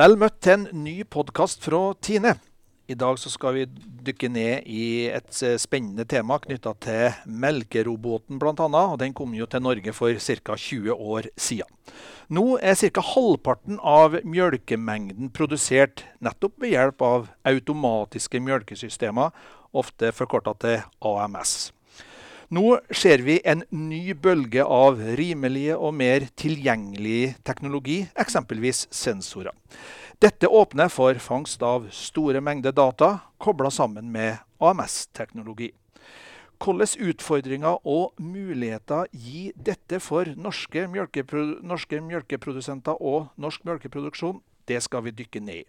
Vel møtt til en ny podkast fra Tine. I dag skal vi dykke ned i et eh, spennende tema knytta til melkeroboten bl.a. Den kom jo til Norge for ca. 20 år siden. Nå er ca. halvparten av mjølkemengden produsert nettopp ved hjelp av automatiske mjølkesystemer, ofte forkorta til AMS. Nå ser vi en ny bølge av rimelige og mer tilgjengelig teknologi, eksempelvis sensorer. Dette åpner for fangst av store mengder data kobla sammen med AMS-teknologi. Hvilke utfordringer og muligheter gir dette for norske, mjølkeprodu norske mjølkeprodusenter og norsk mjølkeproduksjon? Det skal vi dykke ned i.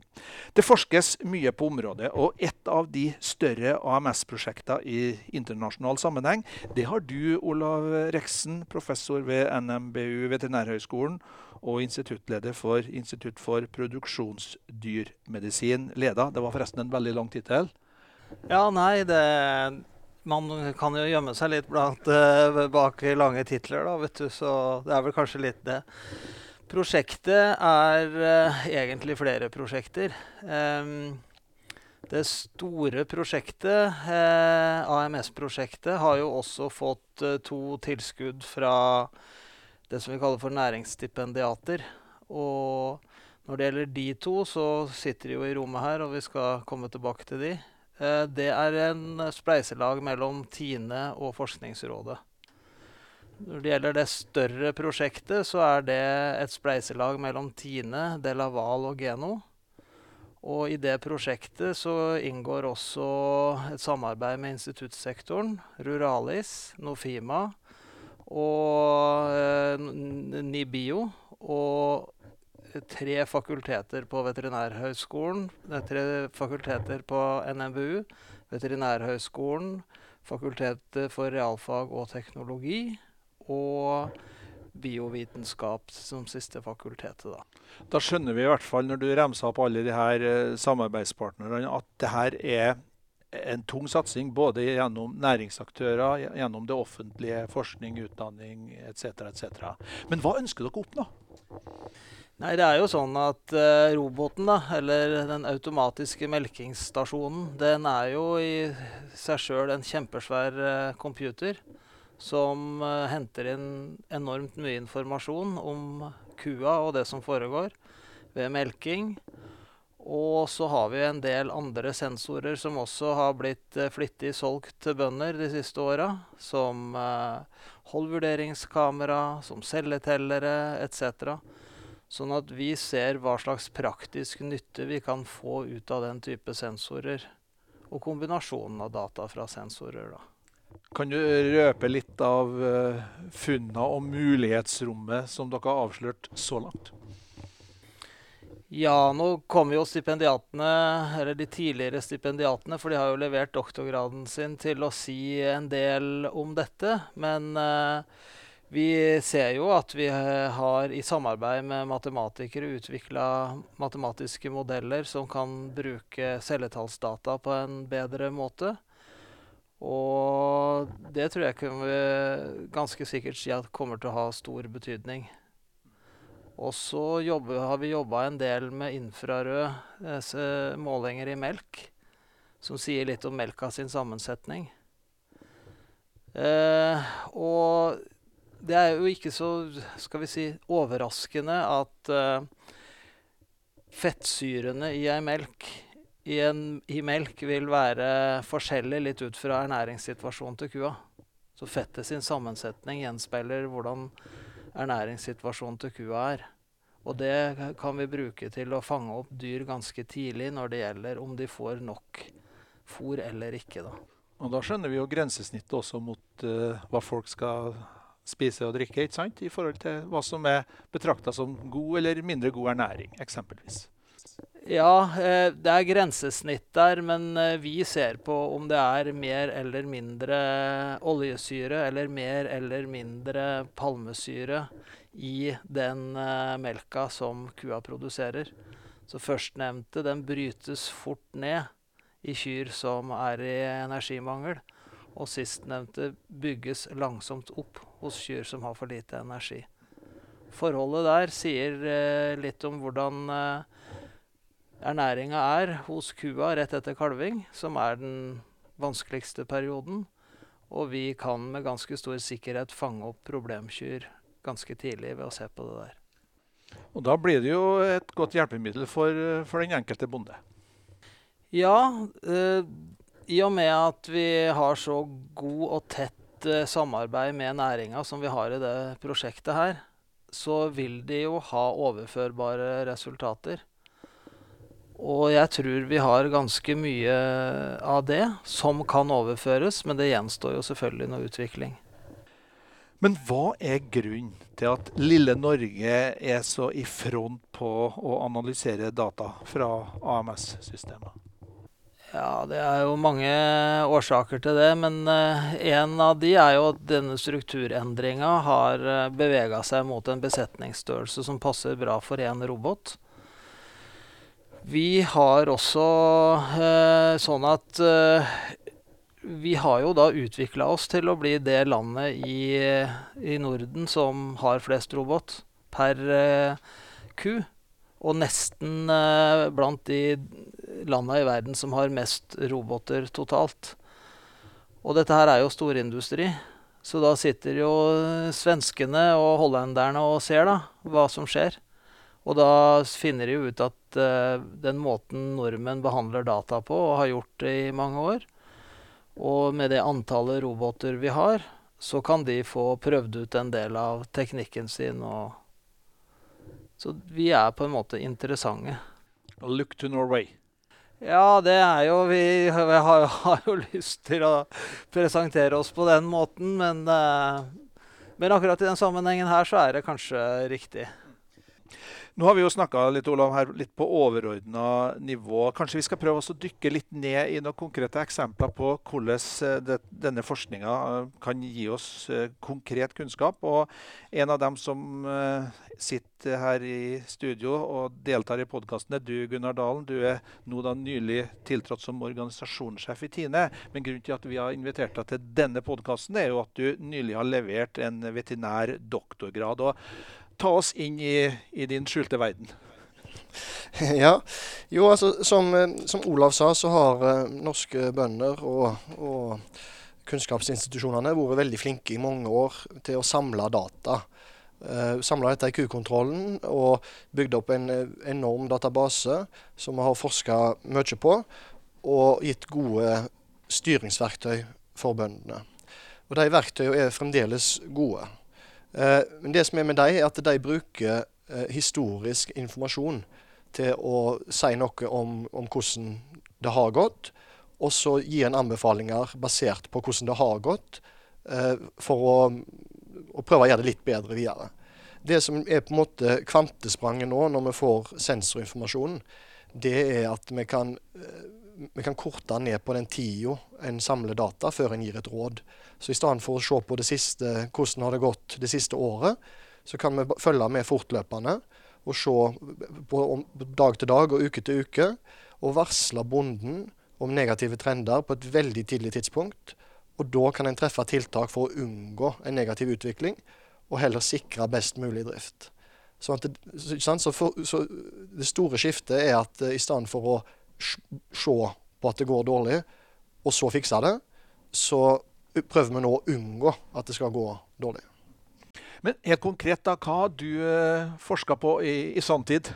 Det forskes mye på området, og et av de større AMS-prosjektene i internasjonal sammenheng, det har du, Olav Reksen, professor ved NMBU Veterinærhøgskolen og instituttleder for Institutt for produksjonsdyrmedisin, leda. Det var forresten en veldig lang tittel. Ja, nei, det man kan jo gjemme seg litt blant, uh, bak lange titler, da, vet du. Så det er vel kanskje litt det. Prosjektet er uh, egentlig flere prosjekter. Um, det store prosjektet, eh, AMS-prosjektet, har jo også fått eh, to tilskudd fra det som vi kaller for næringsstipendiater. Og når det gjelder de to, så sitter de jo i rommet her, og vi skal komme tilbake til de. det er en spleiselag mellom Tine og Forskningsrådet. Når det gjelder det større prosjektet, så er det et spleiselag mellom Tine, Delaval og Geno. Og i det prosjektet så inngår også et samarbeid med instituttsektoren, Ruralis, Nofima og eh, Nibio. Og tre fakulteter på Veterinærhøgskolen, tre fakulteter på NMBU, Veterinærhøgskolen, Fakultetet for realfag og teknologi og biovitenskap som siste fakultetet. Da. da skjønner vi i hvert fall når du remser opp alle de her eh, samarbeidspartnerne, at det her er en tung satsing både gjennom næringsaktører, gjennom det offentlige, forskning, utdanning etc. etc. Men hva ønsker dere å oppnå? Nei, det er jo sånn at uh, roboten, da, eller den automatiske melkingsstasjonen, den er jo i seg sjøl en kjempesvær uh, computer som uh, henter inn enormt mye informasjon om kua og det som foregår ved melking. Og så har vi en del andre sensorer som også har blitt uh, flittig solgt til bønder de siste åra. Som uh, holdvurderingskamera, som celletellere etc. Sånn at vi ser hva slags praktisk nytte vi kan få ut av den type sensorer. Og kombinasjonen av data fra sensorer. da. Kan du røpe litt av uh, funnene og mulighetsrommet som dere har avslørt så langt? Ja, nå kommer jo stipendiatene, eller de tidligere stipendiatene, for de har jo levert doktorgraden sin til å si en del om dette. Men eh, vi ser jo at vi har i samarbeid med matematikere utvikla matematiske modeller som kan bruke celletallsdata på en bedre måte. Og det tror jeg kan vi ganske sikkert si at kommer til å ha stor betydning. Og så har vi jobba en del med infrarøde eh, målinger i melk, som sier litt om melka sin sammensetning. Eh, og det er jo ikke så, skal vi si, overraskende at eh, fettsyrene i ei melk i, en, i melk vil være forskjellig litt ut fra ernæringssituasjonen til kua. Så fettet sin sammensetning gjenspeiler hvordan ernæringssituasjonen til kua er. Og det kan vi bruke til å fange opp dyr ganske tidlig når det gjelder om de får nok fôr eller ikke. Da. Og da skjønner vi jo grensesnittet også mot uh, hva folk skal spise og drikke, ikke sant? i forhold til hva som er betrakta som god eller mindre god ernæring, eksempelvis. Ja, eh, det er grensesnitt der, men eh, vi ser på om det er mer eller mindre oljesyre eller mer eller mindre palmesyre i den eh, melka som kua produserer. Så førstnevnte den brytes fort ned i kyr som er i energimangel. Og sistnevnte bygges langsomt opp hos kyr som har for lite energi. Forholdet der sier litt om hvordan ernæringa er hos kua rett etter kalving, som er den vanskeligste perioden. Og vi kan med ganske stor sikkerhet fange opp problemkyr ganske tidlig ved å se på det der. Og da blir det jo et godt hjelpemiddel for, for den enkelte bonde. Ja, eh, i og med at vi har så god og tett eh, samarbeid med næringa som vi har i det prosjektet her, så vil de jo ha overførbare resultater. Og jeg tror vi har ganske mye av det som kan overføres, men det gjenstår jo selvfølgelig noe utvikling. Men hva er grunnen til at lille Norge er så i front på å analysere data fra AMS-systemet? Ja, det er jo mange årsaker til det, men uh, en av de er jo at denne strukturendringa har eh, bevega seg mot en besetningsstørrelse som passer bra for én robot. Vi har også uh, sånn at uh, vi har jo da utvikla oss til å bli det landet i, i Norden som har flest robot per ku. Og nesten blant de landa i verden som har mest roboter totalt. Og dette her er jo storindustri. Så da sitter jo svenskene og hollenderne og ser da hva som skjer. Og da finner de ut at uh, den måten nordmenn behandler data på, og har gjort det i mange år, og med det antallet roboter vi har, så kan de få prøvd ut en del av teknikken sin. Og så vi er på en måte interessante. Look to Norway. Ja, det er jo Vi, vi har, har, jo lyst til å presentere oss på den måten, men, uh, men akkurat i den sammenhengen her så er det kanskje riktig. Nå har vi jo snakka litt, Olav, her, litt på overordna nivå. Kanskje vi skal prøve å dykke litt ned i noen konkrete eksempler på hvordan eh, det, denne forskninga eh, kan gi oss uh, konkret kunnskap. Og en av dem som sitter her i studio og deltar i podkasten, er du, Gunnar Dalen. Du er nå da nylig tiltrådt som organisasjonssjef i Tine. Men grunnen til at vi har invitert deg til denne podkasten, er jo at du nylig har levert en veterinær doktorgrad. og ta oss inn i, i din skjulte verden. Ja, jo altså som, eh, som, Olav sa, så har uh, norske bønder og, og, kunnskapsinstitusjonene vært veldig flinke i mange år til å samle data. Uh, samle dette i kukontrollen og bygd opp en enorm database som vi har forska mye på, og gitt gode styringsverktøy for bøndene. Og De verktøyene er fremdeles gode. Eh, men det som er med dem, er at de bruker eh, historisk informasjon til å si noe om, om, hvordan det har gått, og så gir en anbefalinger basert på hvordan det har gått, eh, for å, å, prøve å gjøre det litt bedre videre. Det som er på en måte kvantespranget nå, når vi får sensorinformasjonen, det er at vi kan, vi kan korte ned på den tida en samler data, før en gir et råd. Så i stedet for å se på det siste, hvordan har det gått det siste året, så kan vi følge med fortløpende og se på dag til dag og uke til uke. Og varsle bonden om negative trender på et veldig tidlig tidspunkt. Og da kan en treffe tiltak for å unngå en negativ utvikling, og heller sikre best mulig drift. Sånn det, så for, så det store skiftet er at uh, i stedet for å se på at det går dårlig, og så fikse det, så prøver vi nå å unngå at det skal gå dårlig. Men helt konkret, da, hva har du eh, forska på i, i sanntid?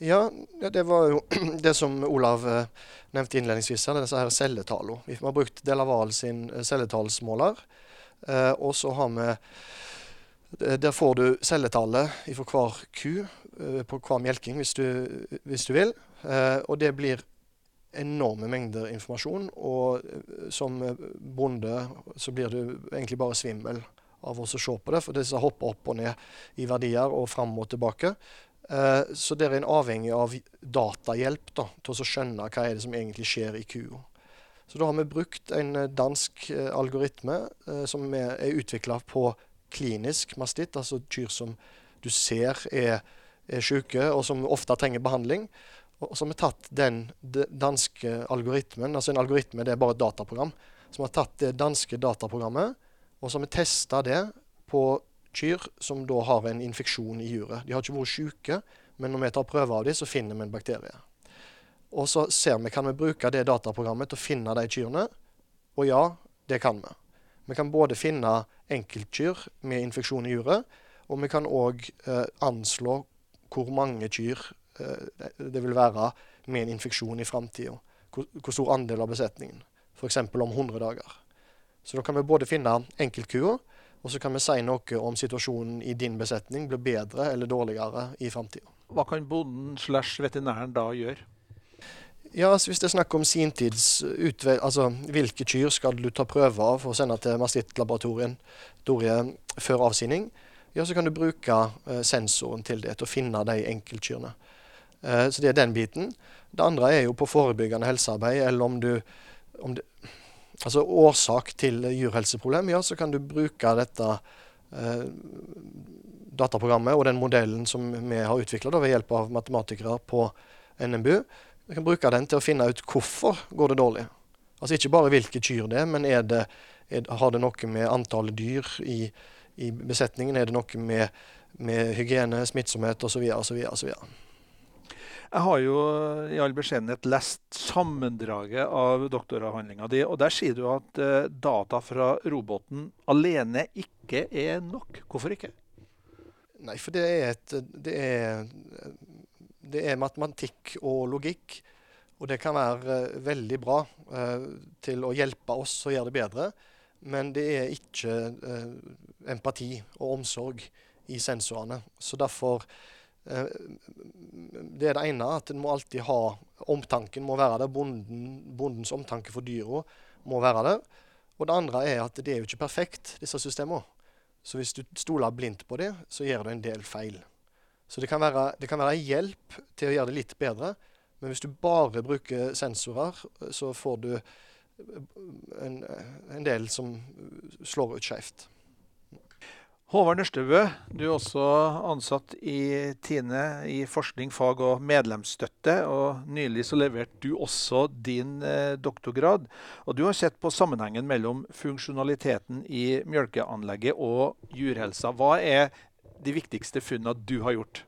Ja, det var jo det som Olav eh, nevnte innledningsvis, her, disse her celletallene. Vi har brukt Delaval sin eh, celletallsmåler. Og så har vi Der får du celletallet fra hver ku på hver melking, hvis du, hvis du vil. og det blir enorme mengder informasjon. Og eh, som eh, bonde så blir du egentlig bare svimmel av å se på det, for disse hopper opp og ned i verdier og fram og tilbake. Eh, så der er en avhengig av datahjelp da, til å skjønne hva er det som egentlig skjer i kua. Så da har vi brukt en dansk algoritme som er, er utvikla på klinisk mastitt, altså kyr som du ser er, er syke og som ofte trenger behandling. Og så har vi tatt den danske algoritmen, altså en algoritme det er bare et dataprogram, som har tatt det danske dataprogrammet, og så har vi testa det på kyr som da har en infeksjon i juret. De har ikke vært syke, men når vi tar prøver av dem, så finner vi en bakterie. Og så ser vi kan vi bruke det dataprogrammet til å finne de kyrne. Og ja, det kan vi. Vi kan både finne enkeltkyr med infeksjon i juret, og vi kan òg eh, anslå hvor mange kyr det vil være med en infeksjon i framtida. Hvor, hvor, stor andel av besetningen. F.eks. om 100 dager. Så da kan vi både finne enkeltkua, og så kan vi si noe om situasjonen i din besetning blir bedre eller dårligere i framtida. Hva kan bonden slash veterinæren da gjøre? Ja, altså Hvis det er snakk om sintids utvel, altså hvilke kyr skal du ta prøver av for å sende til mastittlaboratoriet før avsigning, ja, så kan du bruke eh, sensoren til det til å finne de enkeltkyrne. Eh, så det er den biten. Det andre er jo på forebyggende helsearbeid, eller om du om du Altså årsak til dyrhelseproblem, ja, så kan du bruke dette eh, dataprogrammet og den modellen som vi har utvikla ved hjelp av matematikere på NMBU. Du kan bruke den til å finne ut hvorfor går det dårlig. Altså ikke bare hvilke kyr det er, men er det, er, har det noe med antallet dyr i, i besetningen? Er det noe med, med hygiene, smittsomhet osv. osv. osv. Jeg har jo i all beskjedenhet lest sammendraget av doktoravhandlinga di, og der sier du at uh, data fra roboten alene ikke er nok. Hvorfor ikke? Nei, for det er, et, det er, det er matematikk og logikk. Og det kan være uh, veldig bra til å hjelpe oss å gjøre det bedre. Men det er ikke empati og omsorg i sensorene. Så derfor Eh, det er det ene, at en må alltid ha omtanken må være der. Bonden, bondens omtanke for dyra må være der. Og det andre er at det er jo ikke perfekt, disse systemene. Så hvis du stoler blindt på det, så gjør du en del feil. Så det kan være, det kan være hjelp til å gjøre det litt bedre. Men hvis du bare bruker sensorer, så får du en, en del som slår ut skjevt. Håvard Nørstebø, du er også ansatt i Tine i forskning, fag og medlemsstøtte. og Nylig så leverte du også din eh, doktorgrad. og Du har sett på sammenhengen mellom funksjonaliteten i mjølkeanlegget og jurhelsa. Hva er de viktigste funnene du har gjort?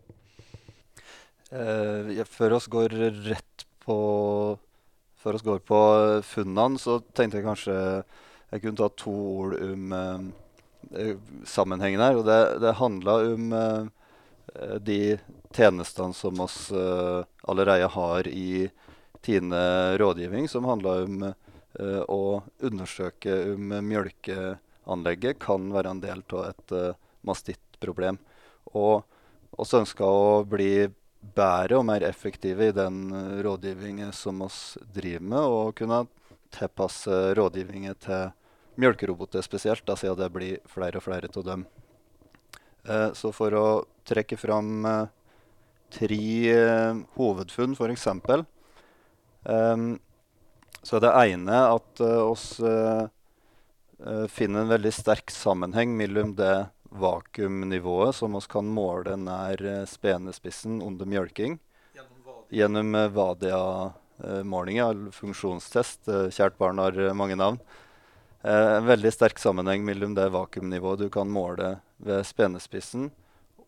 Eh, før oss går rett på går på funnene, så tenkte jeg kanskje jeg kunne ta to ord om Eh, sammenhengen her. Og det, det handla om uh, de tjenestene som oss uh, allerede har i Tine rådgivning, som handla om å undersøke om mjølkeanlegget kan være en del av et mastittproblem. Og oss ønska å bli bedre og mer effektive i den rådgivningen som oss driver med, og kunne tilpasse rådgivningen til mjølkeroboter spesielt, da, siden det blir flere og flere av dem. Eh, så for å trekke fram eh, tre eh, hovedfunn, f.eks., eh, så er det ene at vi oss eh, finner en veldig sterk sammenheng mellom det vakuumnivået som vi kan måle nær spenespissen under mjølking gjennom Vadia-målinger, eller funksjonstest. Kjært barn har mange navn. Eh, en veldig sterk sammenheng mellom det vakuumnivået du kan måle ved spenespissen,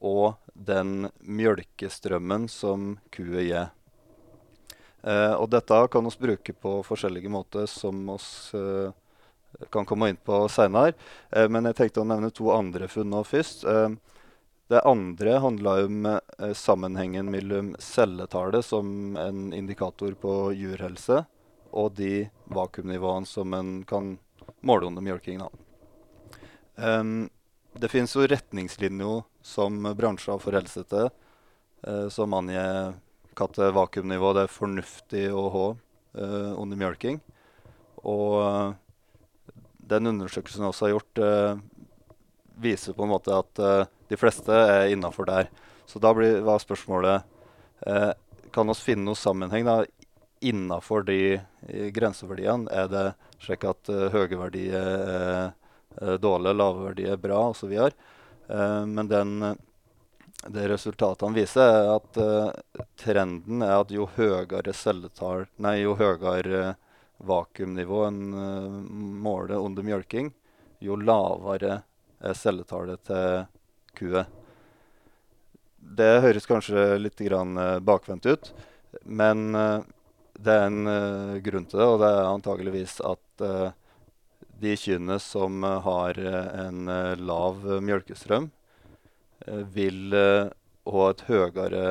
og den mjølkestrømmen som kua gir. Eh, og dette kan vi bruke på forskjellige måter, som vi eh, kan komme inn på seinere. Eh, men jeg tenkte å nevne to andre funn nå først. Eh, det andre handla om eh, sammenhengen mellom celletallet som en indikator på jurhelse, og de vakuumnivåene som en kan målehundemjølking. Um, det finnes jo retningslinjer som bransjer forholder seg til, uh, som angir hvilket vakuumnivå det er fornuftig å ha uh, under mjølking. Og uh, den undersøkelsen vi også har gjort, viser på en måte at de fleste er innafor der. Så da blir, var spørsmålet kan vi finne noe sammenheng da, innafor de grenseverdiene. Er det slik at uh, høye verdier er uh, dårlige, lave verdier er bra osv. Uh, men den, det resultatene viser, er at uh, trenden er at jo høyere celletall, nei, jo høyere vakuumnivå en måler under mjølking, jo lavere er celletallet til kua. Det høres kanskje litt bakvendt ut, men det er en uh, grunn til det, og det er antageligvis at uh, de kyrne som uh, har en lav mjølkestrøm, vil ha et høyere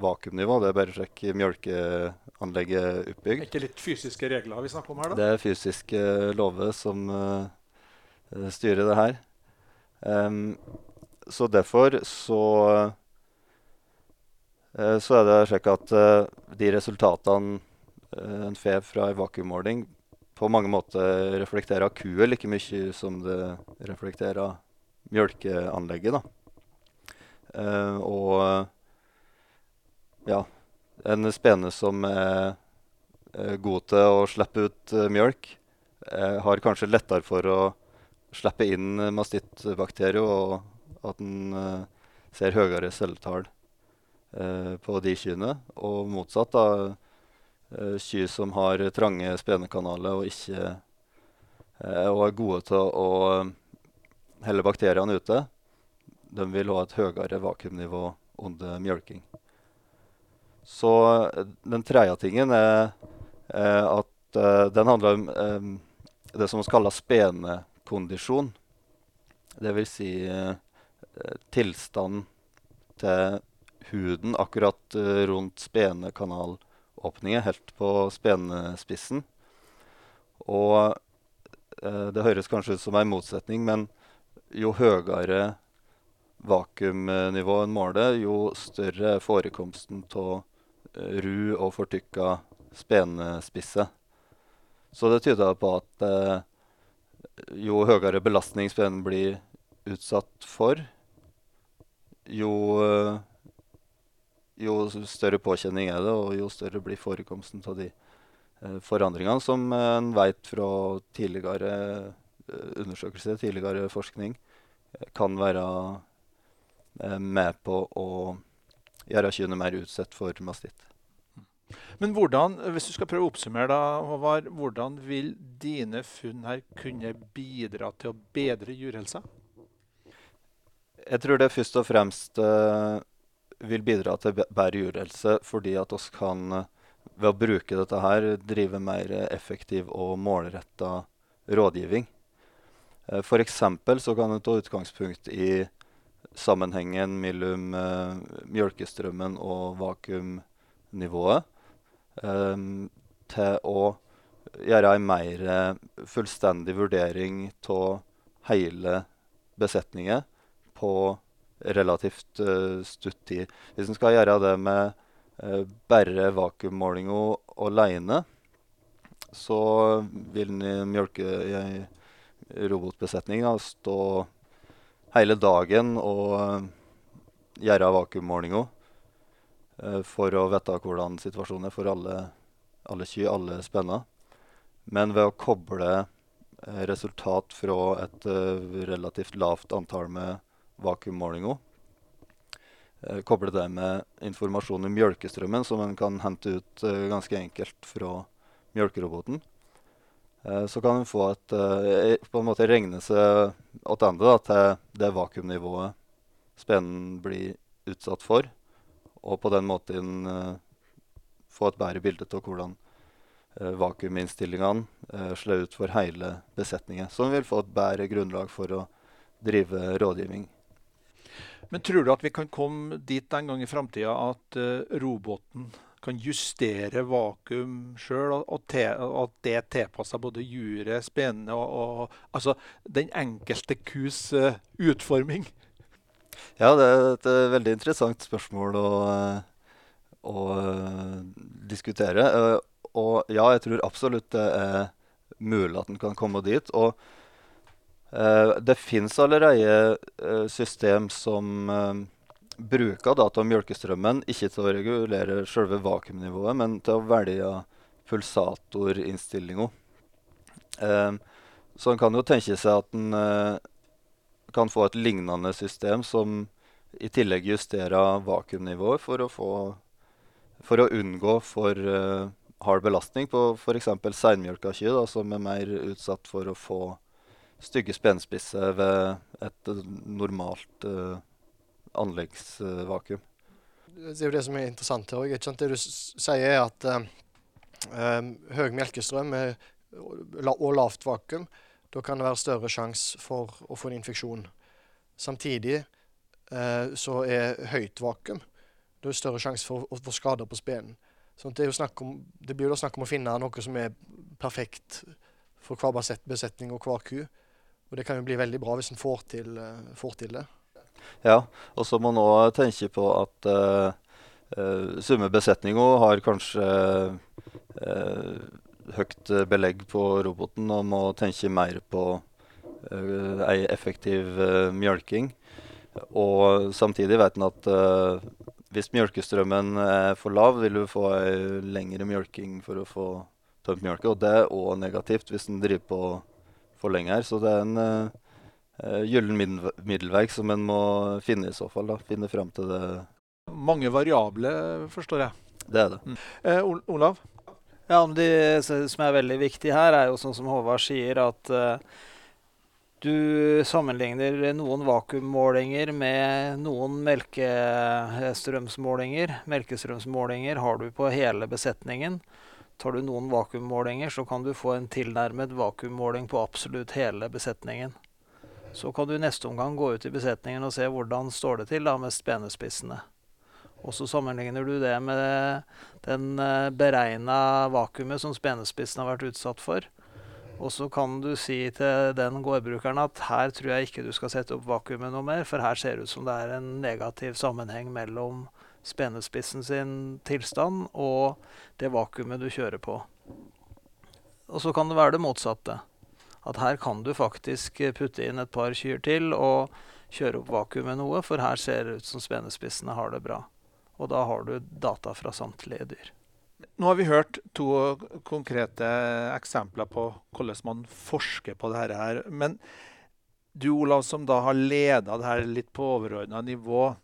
vakuumnivå. Det er bare å sjekke mjølkeanlegget Er oppbygd. ikke litt fysiske regler vi snakker om her, da? Det er fysiske lover som styrer det her. Um, så derfor så så er det slik at eh, de resultatene eh, en får fra en vakuummåling, på mange måter reflekterer kua like mye som det reflekterer mjølkeanlegget. Eh, og ja, en spene som er eh, god til å slippe ut eh, mjølk, eh, har kanskje lettere for å slippe inn eh, mastittbakterier, og at en eh, ser høyere celletall eh, på de kyrne. Og motsatt, da. eh, Kyr som har trange spenekanaler og ikke eh, og er gode til å eh, helle bakteriene ute, de vil ha et høyere vakuumnivå under mjølking. Så eh, den tredje tingen er er at eh, den handler om eh, det som vi kaller spenekondisjon. Vil si eh, tilstand til huden akkurat eh, rundt spenekanalåpningen, helt på spenespissen. Og eh, det høres kanskje ut som en motsetning, men jo høyere vakuumnivå en måler, jo større er forekomsten av ru og fortykka spenespisse. Så det tyder på at eh, jo høyere belastning spenen blir utsatt for, jo, eh, jo større påkjenning er det, og jo større blir forekomsten av de eh, forandringene som en vet fra tidligere eh, undersøkelser, tidligere forskning, eh, kan være eh, med på å gjøre kyrne mer utsatt for mastitt. Men hvordan, hvis du skal prøve å oppsummere, da, Håvard, hvordan vil dine funn her kunne bidra til å bedre djurhelsa? Jeg tror det først og fremst eh, vil bidra til be- bedre jordhelse fordi at oss kan, eh, ved å bruke dette her, drive mer effektiv og målretta rådgivning. F.eks. for eksempel så kan en ta utgangspunkt i sammenhengen mellom eh, mjølkestrømmen og vakuumnivået eh, til å gjøre en mer eh, fullstendig vurdering av hele besetningen på relativt uh, stutt tid. Hvis en skal gjøre det med uh, bare vakuummålinga alene, så vil en i ei robotbesetning stå hele dagen og uh, gjøre vakuummålinga uh, for å vite hvordan situasjonen er for alle, alle kyr, alle spenner. Men ved å koble resultat fra et relativt lavt antall med vakuummålinger. Eh, koble det med informasjon om mjølkestrømmen, som en kan hente ut eh, ganske enkelt fra mjølkeroboten. Eh, så kan en få et eh, på en måte regne seg tilbake til det vakuumnivået spenen blir utsatt for, og på den måten få et bedre bilde av hvordan vakuuminnstillingene eh, slår ut for hele besetningen. Så en vil få et bedre grunnlag for å drive rådgivning. Men tror du at vi kan komme dit en gang i framtida at uh, roboten kan justere vakuum sjøl, og, at det tilpasser både juret, spenene og, og altså den enkelte kus uh, utforming? Ja, det er et eh, veldig interessant spørsmål å, å diskutere. Og ja, jeg tror absolutt det er mulig at en kan komme dit. Og det fins allerede eh, system som eh, bruker data om mjølkestrømmen, ikke til å regulere selve vakuumnivået, men til å velge pulsatorinnstillinga. Eh, så en kan jo tenke seg at en eh, kan få et lignende system som i tillegg justerer vakuumnivået for å, få, for å unngå for eh, hard belastning på f.eks. seinmjølka kyr, som er mer utsatt for å få stygge spenspisse ved et normalt uh, anleggsvakuum. Det er jo det som er interessant her òg. Det du sier, er at um, høy melkestrøm og lavt vakuum, da kan det være større sjanse for å få en infeksjon. Samtidig uh, så er høyt vakuum det er større sjanse for å få skader på spenen. Sånn det, om, det, blir jo snakk om å finne noe som er perfekt for hver besetning og hver ku. Og det kan jo bli veldig bra hvis en får, får, til det. Ja, og så må man òg tenke på at uh, summe besetninga har kanskje uh, høyt belegg på roboten og må tenke mer på uh, ei effektiv uh, mjølking. Og samtidig vet en at uh, hvis mjølkestrømmen er for lav, vil du få ei lengre mjølking for å få tømt mjølka. Og det er òg negativt hvis en driver på for lenge her. Så det er en uh, gyllen middelverk som en må finne i så fall. da, Finne fram til det. Mange variable, forstår jeg. Det er det. Mm. Eh, Olav? Ja, men Det som er veldig viktig her, er jo sånn som Håvard sier, at uh, du sammenligner noen vakuummålinger med noen melkestrømsmålinger. Melkestrømsmålinger har du på hele besetningen. Tar du noen vakuummålinger, så kan du få en tilnærmet vakuummåling på absolutt hele besetningen. Så kan du i neste omgang gå ut i besetningen og se hvordan står det til da med spenespissene. Og så sammenligner du det med den eh, beregna vakuumet som spenespissen har vært utsatt for. Og så kan du si til den gårdbrukeren at her tror jeg ikke du skal sette opp vakuumet noe mer, for her ser det ut som det er en negativ sammenheng mellom spenespissen sin tilstand og det vakuumet du kjører på. Og så kan det være det motsatte. At her kan du faktisk putte inn et par kyr til og kjøre opp vakuumet noe, for her ser det ut som spenespissene har det bra. Og da har du data fra samtlige dyr. Nå har vi hørt to konkrete eksempler på hvordan man forsker på dette. her. Men du, Olav, som da har leda det her litt på overordna nivå.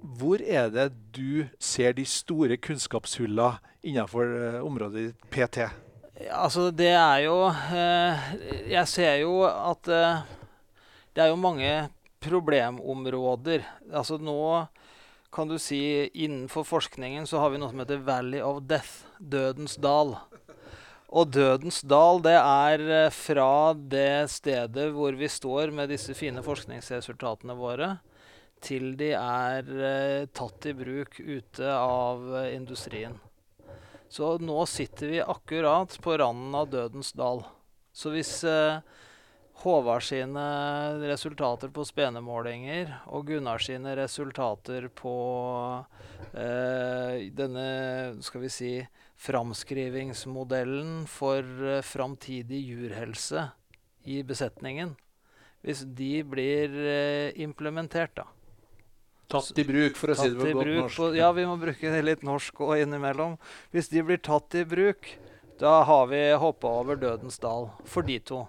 Hvor er det du ser de store kunnskapshullene innenfor eh, området ditt PT? Altså, det er jo eh, Jeg ser jo at eh, det er jo mange problemområder. Altså nå kan du si innenfor forskningen så har vi noe som heter Valley of Death, dødens dal. Og dødens dal det er fra det stedet hvor vi står med disse fine forskningsresultatene våre, til de er eh, tatt i bruk ute av eh, industrien. Så nå sitter vi akkurat på randen av dødens dal. Så hvis eh, Håvard sine resultater på spenemålinger og Gunnar sine resultater på eh, denne skal vi si, framskrivingsmodellen for eh, framtidig jurhelse i besetningen. Hvis de blir eh, implementert, da. Tatt i bruk, for å si det på godt norsk. På, ja, vi må bruke litt norsk og innimellom. Hvis de blir tatt i bruk, da har vi hoppa over dødens dal for de to.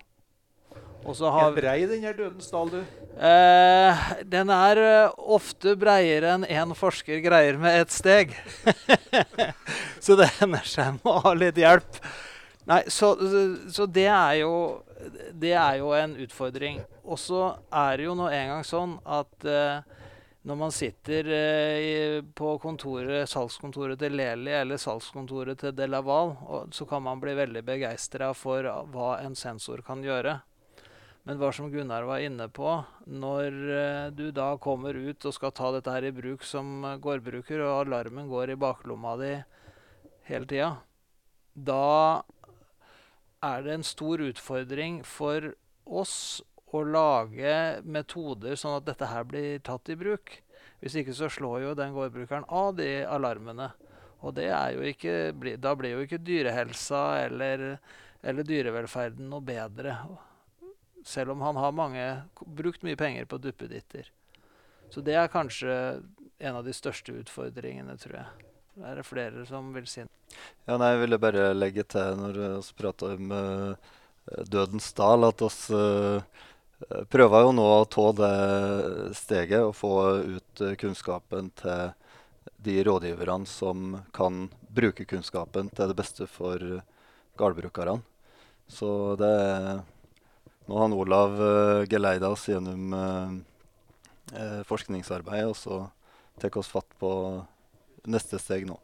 Og så har, er brei den her Dødens dal, du? Eh, den er uh, ofte breiere enn én en forsker greier med ett steg. så det hender seg med å ha litt hjelp. Nei, så, så det, er jo, det er jo en utfordring. Og så er det jo nå engang sånn at uh, når man sitter eh, på kontoret, salgskontoret til Leli eller salgskontoret til Delaval, så kan man bli veldig begeistra for hva en sensor kan gjøre. Men hva som Gunnar var inne på, når eh, du da kommer ut og skal ta dette her i bruk som gårdbruker, og alarmen går i baklomma di hele tida, da er det en stor utfordring for oss å lage metoder sånn at dette her blir tatt i bruk. Hvis ikke så slår jo den gårdbrukeren av de alarmene. Og ikke, da blir jo ikke dyrehelsa eller, eller dyrevelferden noe bedre. Selv om han har mange, brukt mye penger på duppeditter. Så det er kanskje en av de største utfordringene, tror jeg. Det er det flere som vil si. Ja, nei, Jeg ville bare legge til når vi prater om uh, Dødens dal, at oss uh, prøver jo nå å ta det steget og få ut uh, kunnskapen til de rådgiverne som kan bruke kunnskapen til det beste for gårdbrukerne. Så det er nå har Olav uh, geleida oss gjennom forskningsarbeid, og så tar vi fatt på neste steg nå.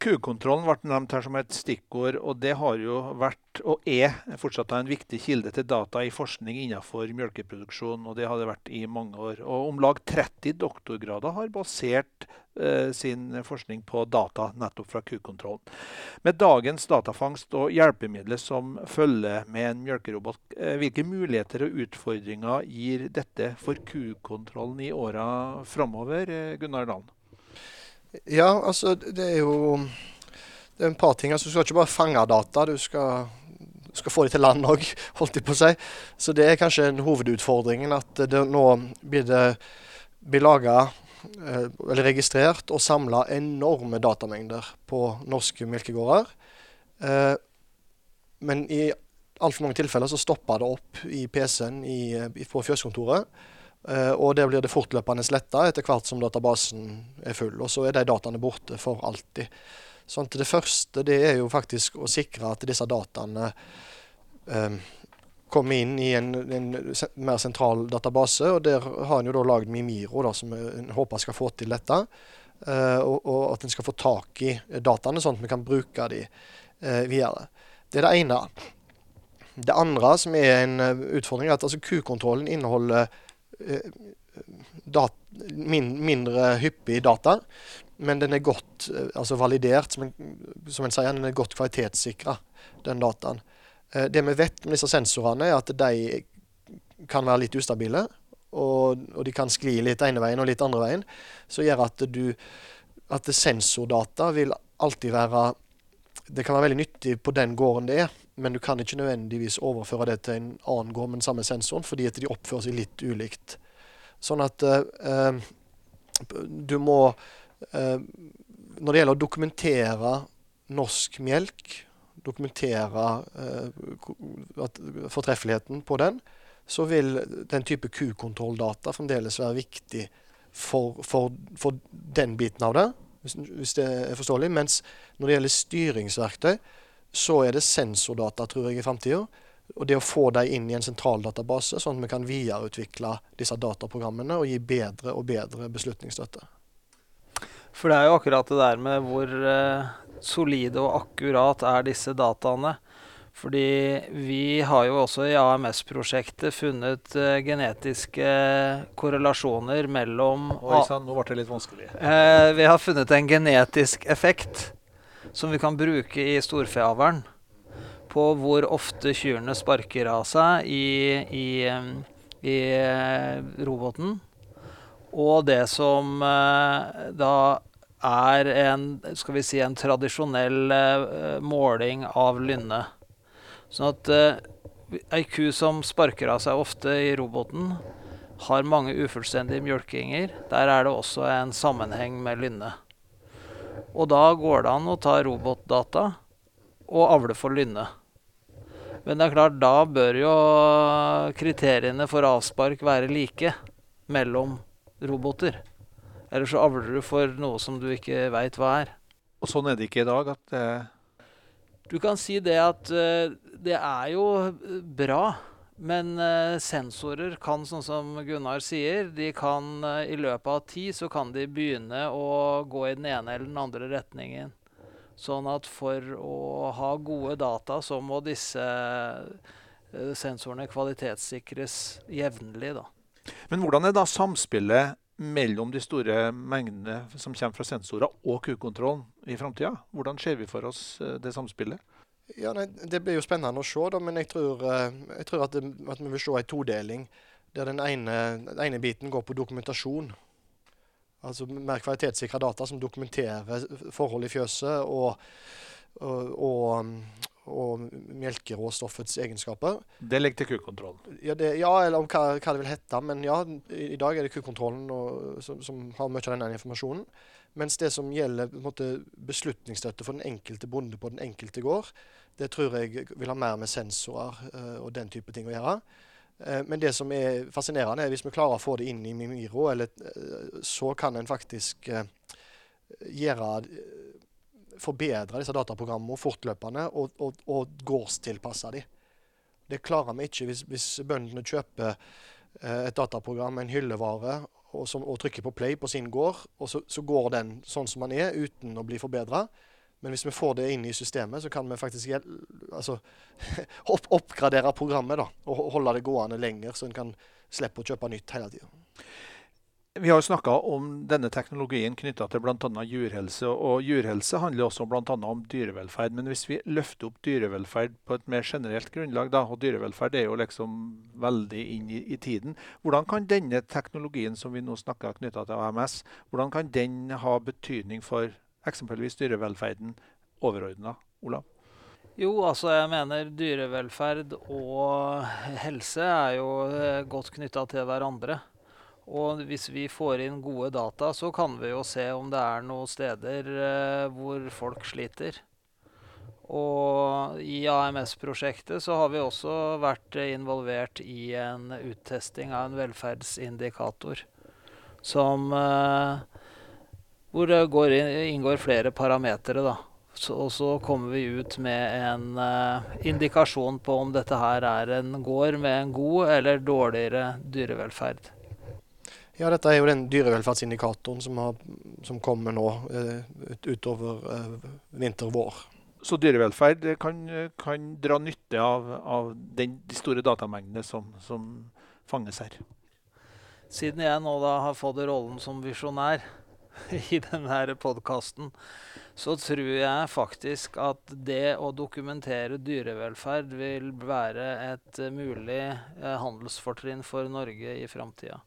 Kukontrollen ble nevnt her som et stikkord, og det har jo vært, og er fortsatt en viktig kilde til data i forskning innenfor melkeproduksjon. og Det har det vært i mange år. Og Om lag 30 doktorgrader har basert eh, sin forskning på data nettopp fra kukontrollen. Med dagens datafangst og hjelpemidler som følger med en melkerobot, eh, hvilke muligheter og utfordringer gir dette for kukontrollen i åra framover, eh, Gunnar Dalen? Ja, altså det er jo det er en par ting. altså Du skal ikke bare fange data, du skal, du skal få de til land òg, holdt jeg på å si. Så det er kanskje en hovedutfordringen at det nå blir det blir laga eh, eller registrert og samla enorme datamengder på norske melkegårder. Eh, men i altfor mange tilfeller så stopper det opp i PC-en på fjøskontoret. Uh, og der blir det fortløpende sletta etter hvert som databasen er full. Og så er de dataene borte for alltid. Sånn at Det første det er jo faktisk å sikre at disse dataene um, kommer inn i en, en, mer sentral database. og Der har en jo da lagd Mimiro, da, som en håper skal få til dette. Uh, og, og, at en skal få tak i dataene, sånn at vi kan bruke de uh, videre. Det er det ene. Det andre som er en utfordring, er at altså, Q-kontrollen inneholder Eh, dat, min, mindre hyppig data, men den er godt eh, altså validert, som som en sier, den er godt kvalitetssikra, den dataen. Eh, det vi vet med disse sensorene, er at de kan være litt ustabile. Og, og de kan skli litt ene veien og litt andre veien. Som gjør at du at sensordata vil alltid være Det kan være veldig nyttig på den gården det er, men du kan ikke nødvendigvis overføre det til en annen gård med den samme sensoren, fordi at de oppfører seg litt ulikt. Sånn at eh, du må eh, Når det gjelder å dokumentere norsk melk, dokumentere eh, fortreffeligheten på den, så vil den type kukontrolldata fremdeles være viktig for, for, for, den biten av det, hvis, hvis det er forståelig. Mens når det gjelder styringsverktøy, så er det sensordata, tror jeg, i framtida. Og det å få dem inn i en sentral database, sånn at vi kan videreutvikle disse dataprogrammene og gi bedre og bedre beslutningsstøtte. For det er jo akkurat det der med hvor uh, solide og akkurat er disse dataene. Fordi vi har jo også i AMS-prosjektet funnet uh, genetiske korrelasjoner mellom Oi sann, nå ble det litt vanskelig. Uh, vi har funnet en genetisk effekt som vi kan bruke i storfeavlen. På hvor ofte kyrne sparker av seg i, i, i eh, roboten. Og det som eh, da er en, skal vi si, en tradisjonell eh, måling av lynne. Sånn at ei ku som sparker av seg ofte i roboten, har mange ufullstendige mjølkinger. Der er det også en sammenheng med lynne. Og da går det an å ta robotdata og avle for lynne. Men det er klart, da bør jo kriteriene for avspark være like mellom roboter. Eller så avler du for noe som du ikke veit hva er. Og sånn er det ikke i dag? at det Du kan si det at uh, det er jo bra men uh, sensorer kan, sånn som Gunnar sier, de kan uh, i løpet av tid så kan de begynne å gå i den ene eller den andre retningen. Sånn at for å ha gode data, så må disse uh, sensorene kvalitetssikres jevnlig, da. Men hvordan er da samspillet mellom de store mengdene som kommer fra sensorer og kukontrollen i framtida? Hvordan ser vi for oss det samspillet? Ja, nei, Det blir jo spennende å se, da, men jeg tror, eh, jeg tror at, det, at, vi vil se en todeling. Der den ene, den ene, biten går på dokumentasjon. Altså mer kvalitetssikra data som dokumenterer forhold i fjøset og, og, og, og melkeråstoffets egenskaper. Det ligger til kukontrollen? Ja, ja, eller om hva, hva, det vil hete. Men ja, i, i dag er det kukontrollen som, som, har mye av denne informasjonen. Mens det som gjelder måte, beslutningsstøtte for den enkelte bonde på den enkelte gård, det tror jeg vil ha mer med sensorer uh, og den type ting å gjøre. Uh, men det som er fascinerende, er hvis vi klarer å få det inn i Mimiro, eller, uh, så kan en faktisk gjøre Forbedre disse dataprogrammene fortløpende og, og, og gårdstilpasse dem. Det klarer vi ikke hvis, hvis bøndene kjøper et dataprogram en hyllevare og, som, og trykker på play på sin gård, og så, så, går den sånn som den er, uten å bli forbedra. Men hvis vi får det inn i systemet, så kan vi faktisk altså, opp oppgradere programmet da, og holde det gående lenger, så en kan slippe å kjøpe nytt hele tida. Vi har jo snakka om denne teknologien knytta til bl.a. jurhelse. Og jurhelse handler også bl.a. om dyrevelferd. Men hvis vi løfter opp dyrevelferd på et mer generelt grunnlag, da, og dyrevelferd er jo liksom veldig inn i, i tiden, hvordan kan denne teknologien som vi nå snakker knytta til AMS, hvordan kan den ha betydning for eksempelvis dyrevelferden overordna? Olav? Jo, altså jeg mener dyrevelferd og helse er jo eh, godt knytta til hverandre. Og hvis vi får inn gode data, så kan vi jo se om det er noen steder eh, hvor folk sliter. Og i AMS-prosjektet så har vi også vært involvert i en uttesting av en velferdsindikator. Som, eh, hvor det går inn, inngår flere parametere. da. Så, og så kommer vi ut med en uh, indikasjon på om dette her er en gård med en god eller dårligere dyrevelferd. Ja, dette er jo den dyrevelferdsindikatoren som, har, som kommer nå uh, utover uh, vinter-vår. Så dyrevelferd kan, kan dra nytte av, av den, de store datamengdene som, som, fanges her? Siden jeg nå da har fått rollen som visjonær i denne podkasten, så tror jeg faktisk at det å dokumentere dyrevelferd vil være et mulig eh, handelsfortrinn for Norge i framtida.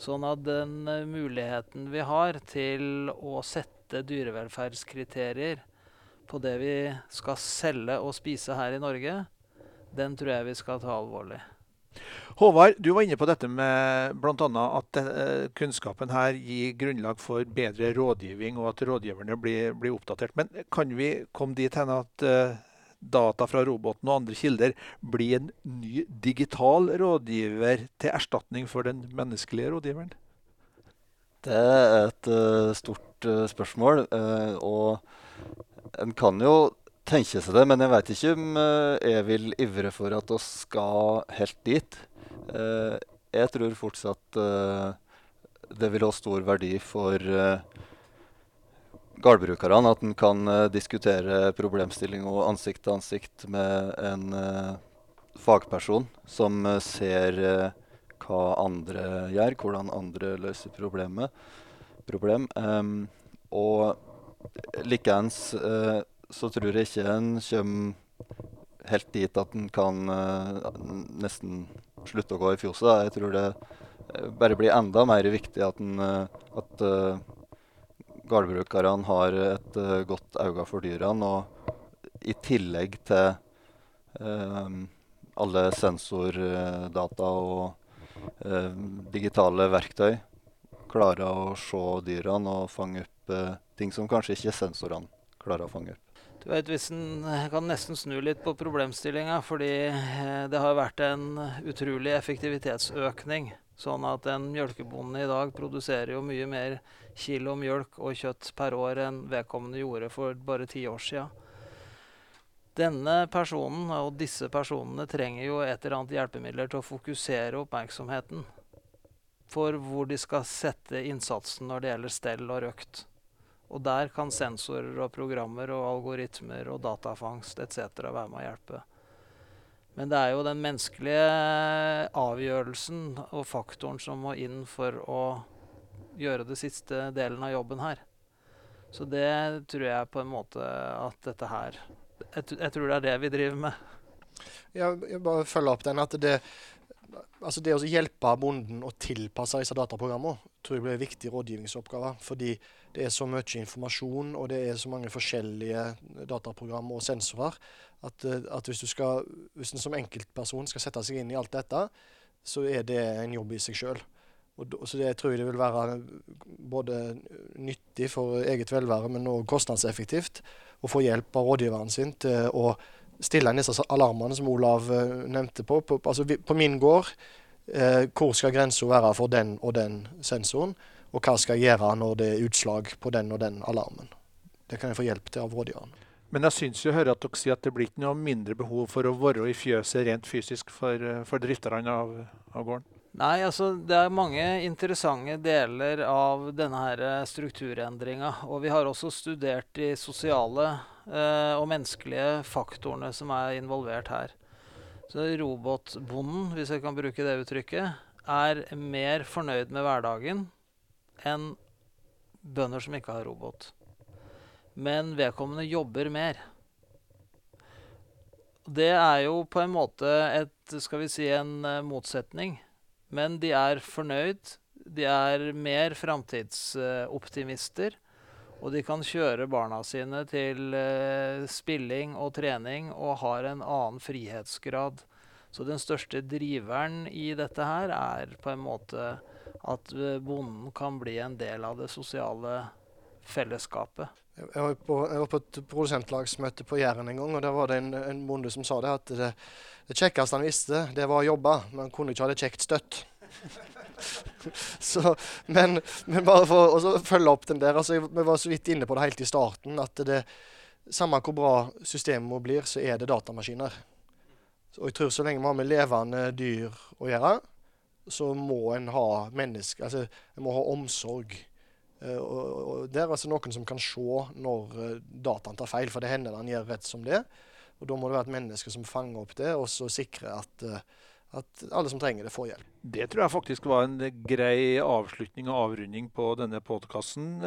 Sånn at den eh, muligheten vi har til å sette dyrevelferdskriterier på det vi skal selge og spise her i Norge, den tror jeg vi skal ta alvorlig. Håvard, du var inne på dette med bl.a. at uh, kunnskapen her gir grunnlag for bedre rådgivning, og at rådgiverne blir, blir oppdatert. Men kan vi komme dit hen at uh, data fra roboten og andre kilder blir en ny digital rådgiver til erstatning for den menneskelige rådgiveren? Det er et uh, stort spørsmål. Og en kan jo tenke seg det, men jeg veit ikke om jeg vil ivre for at vi skal helt dit. Jeg tror fortsatt det vil ha stor verdi for gårdbrukerne at en kan uh, diskutere problemstilling og ansikt til ansikt med en uh, fagperson som uh, ser hva andre gjør, hvordan andre løser problemet. problem. Um, og likeens så tror jeg ikke en kommer helt dit at en kan nesten slutte å gå i fjoset. Jeg tror det bare blir enda mer viktig at, en, at gårdbrukerne har et uh, godt øye for dyrene. Og i tillegg til uh, alle sensordata og uh, digitale verktøy klarer å se dyrene og fange opp ting som kanskje ikke sensorene klarer å fange opp. Du vet, hvis en kan nesten snu litt på problemstillinga, fordi det har vært en utrolig effektivitetsøkning Sånn at en mjølkebonde i dag produserer jo mye mer kilo mjølk og kjøtt per år enn vedkommende gjorde for bare ti år sia. Denne personen og disse personene trenger jo et eller annet hjelpemidler til å fokusere oppmerksomheten for hvor de skal sette innsatsen når det gjelder stell og røkt. Og der kan sensorer og programmer og algoritmer og datafangst etc. være med å hjelpe. Men det er jo den menneskelige avgjørelsen og faktoren som må inn for å gjøre det siste delen av jobben her. Så det tror jeg på en måte at dette her Jeg, jeg tror det er det vi driver med. Ja, jeg bare følger opp den. at det altså det å hjelpe bonden å tilpasse disse dataprogrammene tror jeg blir en viktig rådgivningsoppgave. Fordi det er så mye informasjon og det er så mange forskjellige dataprogram og sensorer at, eh, at hvis, du skal, hvis en som enkeltperson skal sette seg inn i alt dette, så er det en jobb i seg sjøl. Så det tror jeg det vil være både nyttig for eget velvære, men også kostnadseffektivt å få hjelp av rådgiveren sin til å stille inn disse alarmene som Olav uh, nevnte på. På, altså, på min gård, eh, hvor skal grensa være for den og den sensoren? Og hva skal jeg gjøre når det er utslag på den og den alarmen? Det kan jeg få hjelp til av rådgiveren. Men jeg syns jo hører at dere sier at det blir ikke noe mindre behov for å være i fjøset rent fysisk for, eh, for drifterne av, av, gården? Nei, altså det er mange interessante deler av denne her strukturendringa. Og vi har også studert de sosiale eh, og menneskelige faktorene som er involvert her. Så robotbonden, hvis jeg kan bruke det uttrykket, er mer fornøyd med hverdagen enn bønder som ikke har robot. Men vedkommende jobber mer. Det er jo på en måte et, skal vi si, en uh, motsetning. Men de er fornøyd. De er mer framtidsoptimister. Og de kan kjøre barna sine til uh, spilling og trening og har en annen frihetsgrad. Så den største driveren i dette her er på en måte at eh, bonden kan bli en del av det sosiale fellesskapet. Jeg var, på, jeg var på et produsentlagsmøte på Jæren en gang, og der var det en, en bonde som sa det at det, det kjekkeste han visste, det var å jobbe, men han kunne ikke ha det kjekt støtt. så, men, men, bare for å følge opp den der, altså, vi var så vidt inne på det helt i starten, at det, samme hvor bra systemet blir, så er det datamaskiner. Og jeg tror så lenge vi har med levende dyr å gjøre, så må en ha mennesker Altså, en må ha omsorg. Uh, og, og Det er altså noen som kan se når uh, dataen tar feil, for det hender han gjør rett som det. Og Da må det være et menneske som fanger opp det, og så sikrer at uh, at alle som trenger det, får hjelp. Det tror jeg faktisk var en grei avslutning og avrunding på denne podkasten,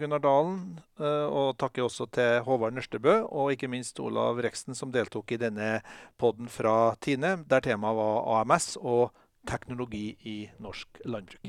Gunnar Dalen. Og takker også til Håvard Nørstebø og ikke minst Olav Reksten, som deltok i denne podden fra Tine, der temaet var AMS og teknologi i norsk landbruk.